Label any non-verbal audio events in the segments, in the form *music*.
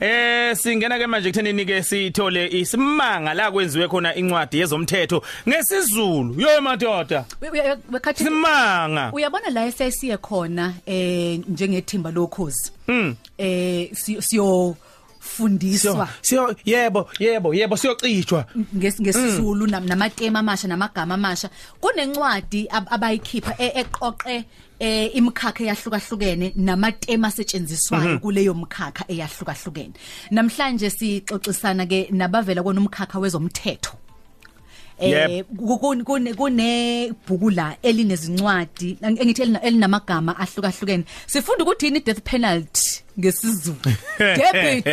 Eh singena ke manje kuthenini ke sithole isimanga la kwenziwe khona incwadi yezomthetho ngesizulu. Yo madoda. Simanga. Uyabona la esesiye khona eh njengethimba lokhozi? Mm eh siyo fundiswa siyo yebo yebo yebo siyocijwa nges- ngesizulu nam- namatema amasha namagama amasha kunencwadi ab- abayikhipha e- eqoqe eh imikhakha eyahlukahlukene namatema asetshenziswayo kuleyo mkhakha eyahlukahlukene. Namhlanje sixoxisana ke nabavela kona umkhakha wezomthetho. Eh kune kune bhuku la elinezincwadi engithi elina- elinamagama ahlukahlukene. Sifunda ukuthi ini death penalty? Ngesizulu *laughs* debit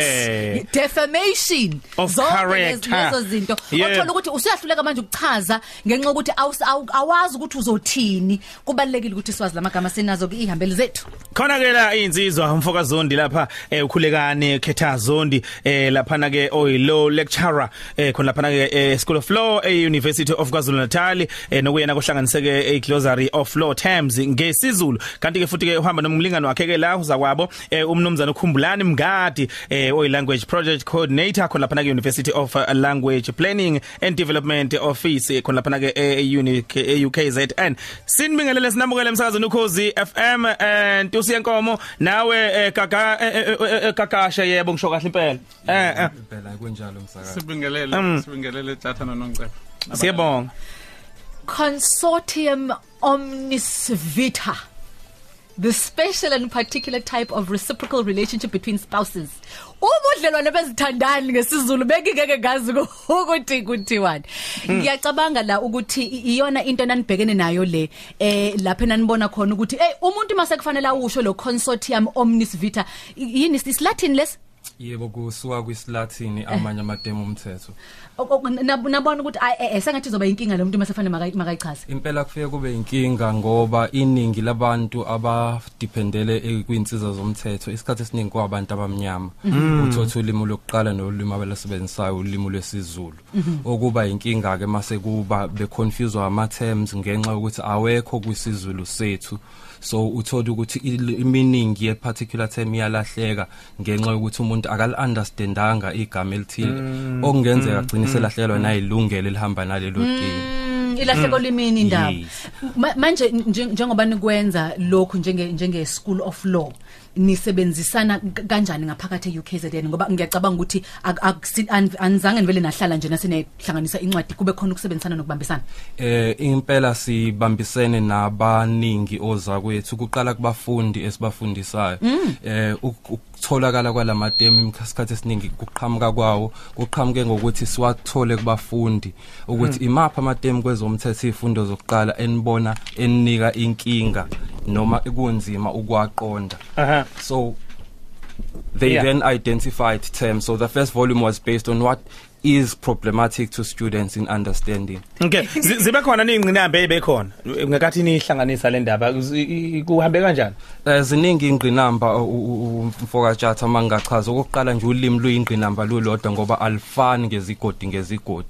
defamation. Of zonke lezi- character. lezo zinto. Yep. othola ukuthi usuyahluleka manje ukuchaza ngenxa ukuthi awus- awu- awazi ukuthi uzothini. Kubalekile ukuthi siwazi lamagama sinazo ke ihambeli zethu. Khona ke la insizwa umfoka zondi lapha eh, ukhulekani khetha zondi eh lapha na ke oyilo lecturer eh khona lapha na ke eh, School of Law e University of KwaZulu Natal eh nokuyena kohlanganiseke e glossary of law terms ngesizulu. Kanti ke futhi ke uhamba nomlingani wakhe ke la uzakwabo eh, umnumzana ukhumbulani mngadi eh oyi language project coordinator khona lapha na ke University of uh, Language Planning and Development Office eh, khona lapha na ke e UKZN sinibingelele sinamukele emsakazweni ukhozi FM and usiyenkomo nawe eh, gaga eh, eh, eh, gagasha yebo ngisho kahle impela. Eh eh. Impela kunjalo msakazi. Sibingelele sibingelele tjatha nonongcebo siyabonga. Consortium omnis vita the special and particular type of reciprocal relationship between spouses. Ubudlelwane bezithandani ngesizulu bekingeke ngazi *laughs* ukuthi kuthiwani. Ngiyacabanga la ukuthi iyona into nanibhekene nayo le eh lapha nanibona khona ukuthi hey umuntu mase kufanele awusho lo consortium omnis vita yini is Latin les yebo kusuka kwisilathini amanye amatemu omthetho. O- *laughs* o- nab- nabona ukuthi eh, eh, sengathi zoba inkinga lo muntu mase fanele makayi- makayichaze. Impela kufike kube inkinga ngoba iningi labantu abadependele kwinsiza zomthetho isikhathi esiningi kwabantu abamnyama. Uthotha ulimi lokuqala nolimi abalasebenzisayo ulimi lwesizulu. Okuba inkinga ke mase kuba beconfuse ama terms ngenxa yokuthi awekho kwisizulu sethu. So uthola ukuthi iminingi ye particular term iyalahleka ngenxa yokuthi umuntu akali understandanga igama elithile. Okungenzeka agcine selahlekelwa nayilungelo elihamba nalelo ding Mm, ilahleko limini indaba. Yes. Ma- manje nje- njengoba nikwenza lokhu njenge njenge school of law nisebenzisana k- kanjani ngaphakathi eUKZN ngoba ngiyacabanga ukuthi ak- akusi- an- anizange nivele nahlala nje nasenehlanganisa incwadi kube khona ukusebenzisana nokubambisana? Eh impela sibambisene nabaningi oza kwethu kuqala kubafundi esibafundisayo. Eh uk- ukutholakala kwalamatemu isikhathi esiningi kuqhamuka kwawo kuqhamuke ngokuthi siwathole kubafundi ukuthi imapha amatemu kwezomthetho izifundo zokuqala enibona enika inkinga. Noma kunzima ukwaqonda So they yeah. then identified terms. So the first volume was based on what is problematic to students in understanding. okay zi- zibe khona ningqinambe ebekhona ngakathi nihlanganisa le ndaba zi- i- kuhambe kanjani? Eh ziningi ingqinamba u- u- u- mfoka Tjatha mangachaza okokuqala nje ulimi luyingqinamba lulodwa ngoba alifani ngezigodi ngezigodi.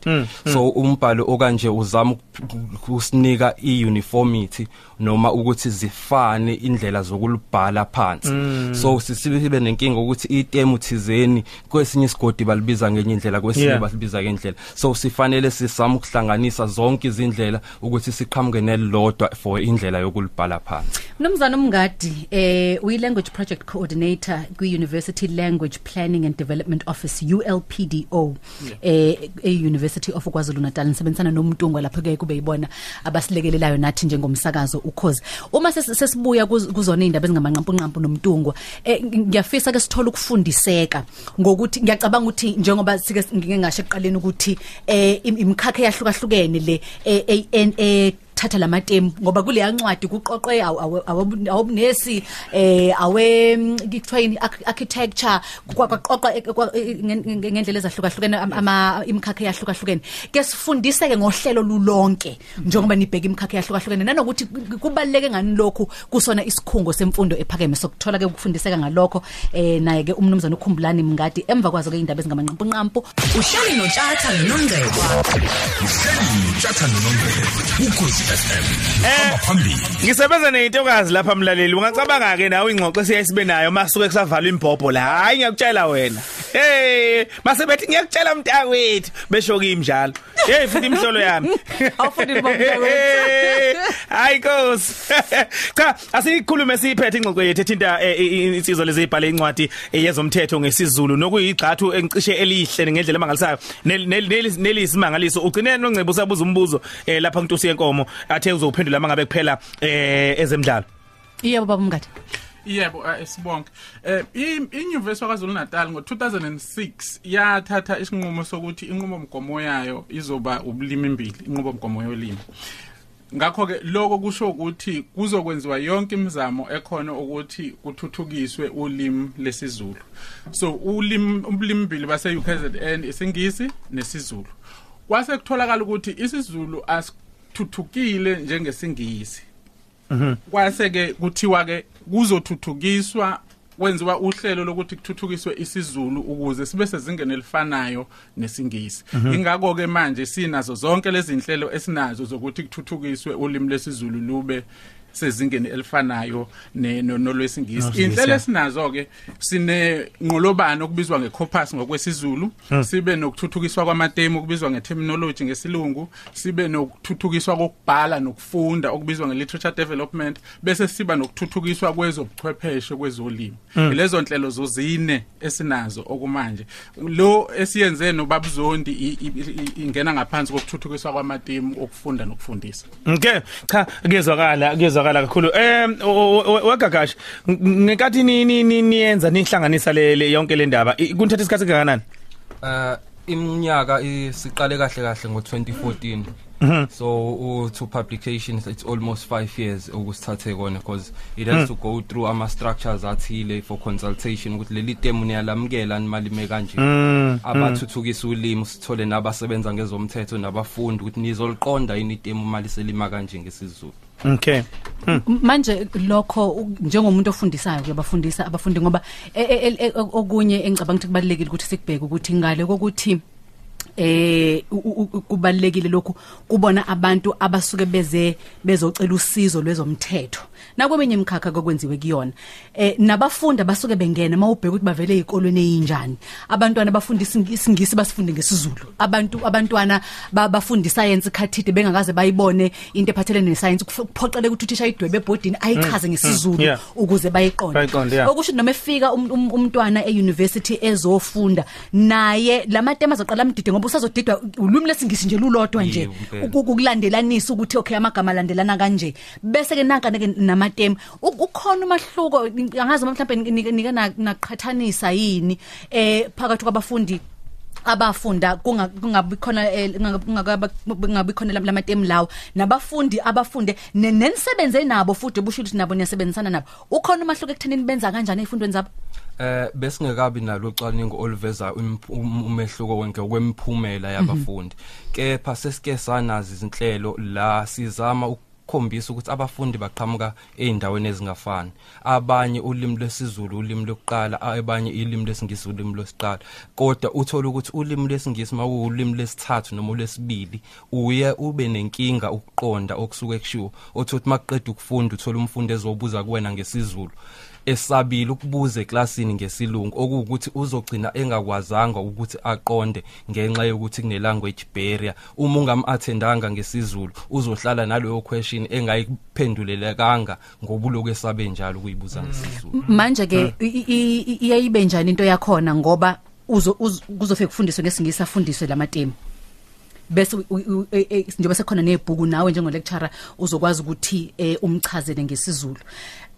So umbhalo okanje uzama uk- ukusinika iuniformity noma ukuthi zifane indlela zokulibhala phansi. So sisibe nenkinga ukuthi itemu thizeni kwesinye isigodi balibiza ngenye indlela kwesinye Yeah. basibiza ngendlela. So sifanele sizama ukuhlanganisa zonke izindlela ukuthi siqhamuke nelodwa for indlela yokulibhala phansi. Mnumzana umngadi eh uyi language project coordinator kwi University Language Planning and Development Office ULPDO eh e University of KwaZulu Natal nisebenzisana nomntungwa lapha ke kube yibona abasilekelelayo nathi njengomsakazo ukhozi. Uma ses- sesibuya kuz- kuzona indaba ezingamanqampu nqampu nomntungwa eh ng- ngiyafisa ke sithola ukufundiseka ngokuthi ngiyacabanga ukuthi njengoba sike ngike ngasho ekuqaleni ukuthi eh im- imikhakha eyahlukahlukene le eh thatha lamatemu ngoba kule yancwadi kuqoqwe awubunesi eh awe mm, kuthiwa yini arch- architecture kwaqoqa ngendlela ezahlukahlukene am- ama imikhakha eyahlukahlukene. Ke sifundiseke ngohlelo lulonke njengoba nibheka imikhakha eyahlukahlukene. Nanokuthi ku- kubaleke ngani lokhu? Kusona isikhungo semfundo ephakeme. Sokuthola ke ukufundiseka ngalokho eh naye ke umnumzana ukhumbulani mngadi. Emva kwazo ke indaba ezingamanqampu nqampu uhleli notshatha nonongcebo uhleli notshatha nonongcebo ukhozi FM hamba phambili ngisebenza neintokazi lapha mlaleli. Ungacabanga ke nawe ingxoxo esiyayisibe nayo masuke kusavalwa imbhobho la? Hayi ngiyakutshela wena. Hey mase bethi ngiyakutshela mntakwethu. Besho kimjalo hey futhi imhlolo yami. *laughs* Awufundi bomntakwethu. *laughs* hayi kos *laughs* cha asikhulume siphethe ingxoxo yethu ethinta eh, insizwa lezi ibhale incwadi eh, yezomthetho ngesizulu. Nokuyigxathu engishe elihle ngendlela emangalisayo. Nel- nel- nel- nelisimangaliso. Ugcine nongcebo usabuza umbuzo eh, lapha kuntusi yenkomo athe uzophendula mangabe kuphela ezemidlalo. Yebo baba Mngadi. Yebo eh, sibonke eh i- inyuvesi kwaZulu Natal ngo2006 yathatha isinqumo sokuthi inqubo mgomo yayo izoba ubulimi imbili inqubo mgomo yolimi. Ngakho ke lokho kusho ukuthi kuzokwenziwa yonke imizamo ekhona ukuthi kuthuthukiswe ulimi lesizulu. So ulimi ubulimi imbili base UKZN isingisi nesizulu. Kwase kutholakala ukuthi isizulu asithuthukile njengesingisi. Kwase ke kuthiwa ke kuzothuthukiswa kwenziwa uhlelo lokuthi kuthuthukiswe isizulu ukuze sibe sezingeni elifanayo nesingisi. Ingakho ke manje sinazo zonke lezi zinhlelo esinazo zokuthi kuthuthukiswe ulimi lesizulu lube sezingeni elifanayo nolwesingisi. Inhlelo esinazo ke sine nqolobane okubizwa ngecorpus ngokwesizulu sibe nokuthuthukiswa kwamatemu okubizwa ngeterminology ngesilungu sibe nokuthuthukiswa kokubhala nokufunda okubizwa ngeliterature development bese siba nokuthuthukiswa kwezobuchwepheshe kwezolimi lezo nhlelo zozine esinazo okumanje. Lo esiyenze nobabuzondi ingena ngaphansi kokuthuthukiswa kwamatemu okufunda nokufundisa. Okay cha kuyezwakala kuyezwakala. Kakhulu. Eh wegagashi ngenkathi ni ni- ni- niyenza nihlanganisa le le- yonke le ndaba i- kunthatha isikhathi kangakanani Eh iminyaka isiqale kahle kahle ngo2014 so uh, to publications it's almost 5 years ukusithathe kona because it has to go through ama structures athile for consultation ukuthi leli temu niyalamukela nimalime kanje. Abathuthukisa ulimi sithole nabasebenza ngezomthetho nabafundi ukuthi nizoliqonda yini itemu mali selima kanje ngesizulu. Okay. M- manje lokho u- njengomuntu ofundisayo kuyabafundisa abafundi ngoba e- e- e- okunye engicabanga ukuthi kubalekile ukuthi sikubheke ukuthi ngale kokuthi eh u- u- u- kubalekile lokhu kubona abantu abasuke beze bezocela usizo lwezomthetho. Nakweminye imkhakha kokwenziwe kuyona. Eh nabafundi abasuke bengena mawubheka ukuthi bavele ezikolweni ezinjani abantwana bafunda ising- isingisi basifunde ngesizulu. Abantu abantwana ba- bafunda science khathide bengakaze bayibone into ephathelene nescience kuphoqele ukuthi uthisha idwebe ebhodini ayichaze ngesizulu yeah. ukuze bayiqonde. Bayiqonde, yeah. okusho noma efika um- um- umntwana euniversity ezofunda naye lamatema azaqala amdide ngoba usazodidwa ulimi lesingisi nje lulodwa nje. Yebo, impela. Uku- ukulandelanisa ukuthi okay amagama alandelana kanje. Bese ke nanka ke namatema U- ukhona umahluko angazi mhlawumbe nike nike na- naqhathanisa yini eh phakathi kwabafundi abafunda kunga- kungabi khona eh, kunga- kungakaba- kungabi khona lam- lamatemu lawo. Nabafundi abafunde ne- nenisebenze nabo futhi busho ukuthi nabo niyasebenzisana nabo. Ukhona umahluko ekuthenini benza kanjani ezifundweni zabo? Eh besingekabi nalo cwaningo oluveza imp- um- umehluko wonke kwemiphumela yabafundi. Kepha sesike sanazi izinhlelo la sizama ukukhombisa ukuthi abafundi baqhamuka eindaweni ezingafani. Abanye ulimi lwesizulu ulimi lokuqala abanye ilimi lesingisi ulimi lwesiqala. Kodwa uthola ukuthi ulimi lesingisi mawulimi lesithathu noma lesibili uye ube nenkinga ukuqonda okusuke kushiwo. Othothi maqedwe ukufunda uthola umfundi ezobuza kuwena ngesizulu. Esabile ukubuza eklasini ngesilungu okuwukuthi uzogcina engakwazanga ukuthi aqonde ngenxa yokuthi kune language barrier. Uma ungamattendanga ngesizulu uzohlala naleyo question engayiphendulelekanga ngobuloku esabe njalo ukuyibuza ngesizulu. Manje ke i- i- i- iyayibe njani into yakhona ngoba uzo uz- kuzofika kufundiswe ngesingisi afundiswe lamatemu bese u- u- e- e- njengoba sekhona nebhuku nawe njengo lecturer uzokwazi ukuthi eh, umchazele ngesizulu. A- u- ku-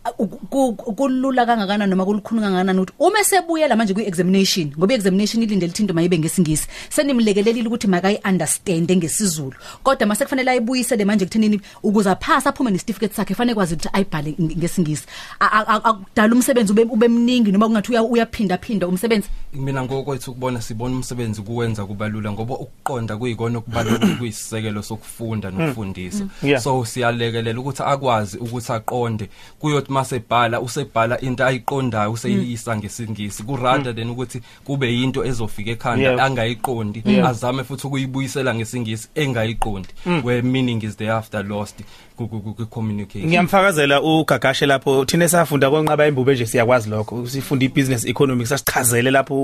kulula kangakanani noma kulukhuni kangakanani ukuthi uma sebuyela manje kwi-examination ngoba i-examination ilinde lithi into mayibe ngesingisi senimlekelelile ukuthi makayi-understande ngesizulu. Kodwa mase kufanele ayibuyisele manje kuthenini ukuze aphasa aphume nesitifiketi sakhe fanele kwazi ukuthi ayibhale ng- ngesingisi. A- a- a- akudala umsebenzi ube ube mningi noma kungathi uya- uyaphinda phinda umsebenzi. Mina ngokwethu ukubona sibona umsebenzi kuwenza kubalula ngoba ukuqonda kuyikona okubalula *coughs* kuyisisekelo sokufunda nokufundisa. Yeah. so siyalekelela ukuthi akwazi ukuthi aqonde kuyothi masebhala usebhala into ayiqondayo useyisa ngesingisi. Ku rather than ukuthi kube yinto ezofika ekhanda Yeah. angayiqondi azame futhi ukuyibuyisela ngesingisi engayiqondi Mm. where meaning is thereafter lost ku- ku ku- ku communication. Ngiyamfakazela ugagashe lapho thina safunda konqaba imbubo nje siyakwazi lokho. Sifunda ibusiness economics sasichazele lapho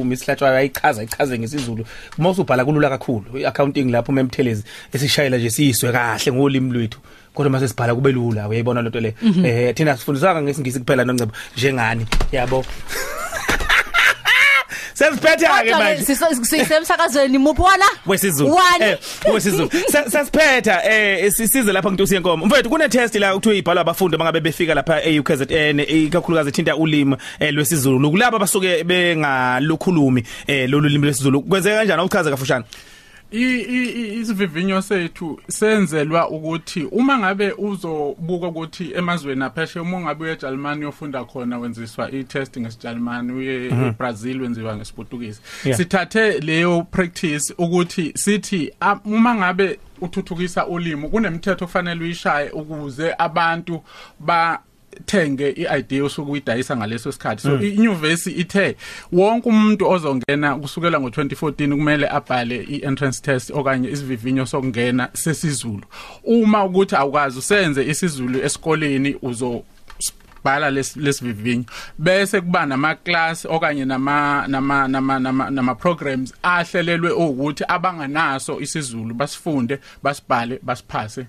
uMiss Hlatshwa ayichaza ichaze ngesizulu. Uma usubhala kulula kakhulu iaccounting lapho memthelezi esishayela nje siyiswe kahle ngolimi lwethu. Kodwa mase sibhala kube lula uyayibona lento le? Eh thina sifundiswa ngesingisi kuphela noncebo njengani? Yabo. *laughs* Sesiphethe ke manje. sisemsakazweni muphi wona? Wesizulu. One. eh wesizulu. Sa- sasiphetha eh sisize lapha ngintusi yenkomo mfethu kune test la kuthiwa ibhalwa abafundi bangabe befika lapha eUKZN ikakhulukazi thinta ulimi eh, lwesizulu. Kulabo abasuke bengalukhulumi eh lolu limi lwesizulu. Kwenzeka kanjani? Ukuchaza kafushane. I- i- i- isivivinyo sethu senzelwa ukuthi uma ngabe uzobuka ukuthi emazweni apheshe uma ngabe uye eJalimani uyofunda khona wenziswa i-test ngesiJalimani uye eBrazil wenziwa ngesiPortuguese Yeah. sithathe leyo practice ukuthi sithi ah, uma ngabe uthuthukisa ulimi kunemithetho ofanele uyishaye ukuze abantu ba thenge iidea osuke uyidayisa ngaleso sikhathi. So inyuvesi ithe wonke umuntu ozongena kusukela ngo2014 kumele abhale ientrance test okanye isivivinyo sokungena sesizulu. Uma ukuthi awukazi usenze isizulu esikoleni uzo bhala lesivivinyo. Bese kuba nama class okanye nama nama nama nama, programs ahlelelwe ukuthi abanganaso isizulu basifunde basibhale basiphase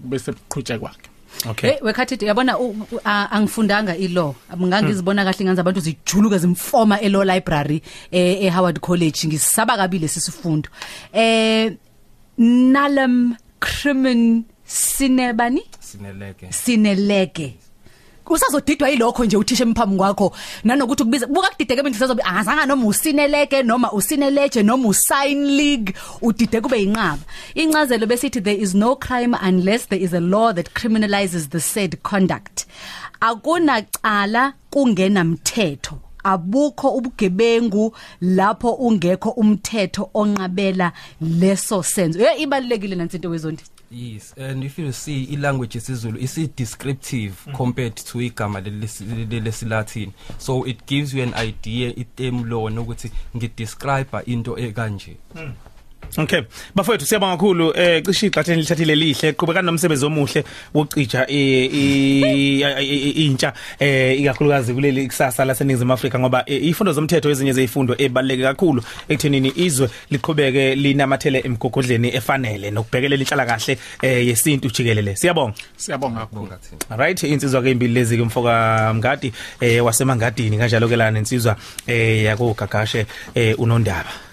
bese kuqhutshwa kwakhe. Okay. Hey wekhathi yabona angifundanga ilaw. Ngangizibona kahle nganza abantu zijuluka zimfoma elaw library e Howard College. Ngisaba kabile sisifundo eh nalem crimin sinebani sineleke. Sineleke. Usazodidwa yilokho nje uthisha emphambi kwakho. Nanokuthi kubiza buka kudideke bendlu sazobe angazanga noma usineleke noma usineleje noma usign league udide kube inqaba incazelo besithi there is no crime unless there is a law that criminalizes the said conduct. Akunacala kungena mthetho. Abukho ubugebengu lapho ungekho umthetho onqabela leso senzo ye ibalekile nansi into wezondi Yes, and if you see i language isiZulu is it descriptive mm. compared to igama lesi- lesilatin. So it gives you an idea item lona ukuthi ngidescribe into ekanje. Okay. Bafowethu siyabonga kakhulu eh cishe igxathe lithathile lihle. Qhubeka nomsebenzi omuhle i- intsha eh ikakhulukazi kuleli kusasa laseningizimu Afrika ngoba eh, ifundo zomthetho ezinye zezifundo ebaleke kakhulu ekuthenini izwe liqhubeke linamathele emgogodleni efanele nokubhekelela inhlala kahle eh yesintu jikelele. Siyabonga. Siyabonga kakhulu. Alright insizwa ke imbili lezi ke mfoka Mngadi eh wasemaNgadini. Kanjalo ke la nensizwa eh yako Gagashe eh unondaba.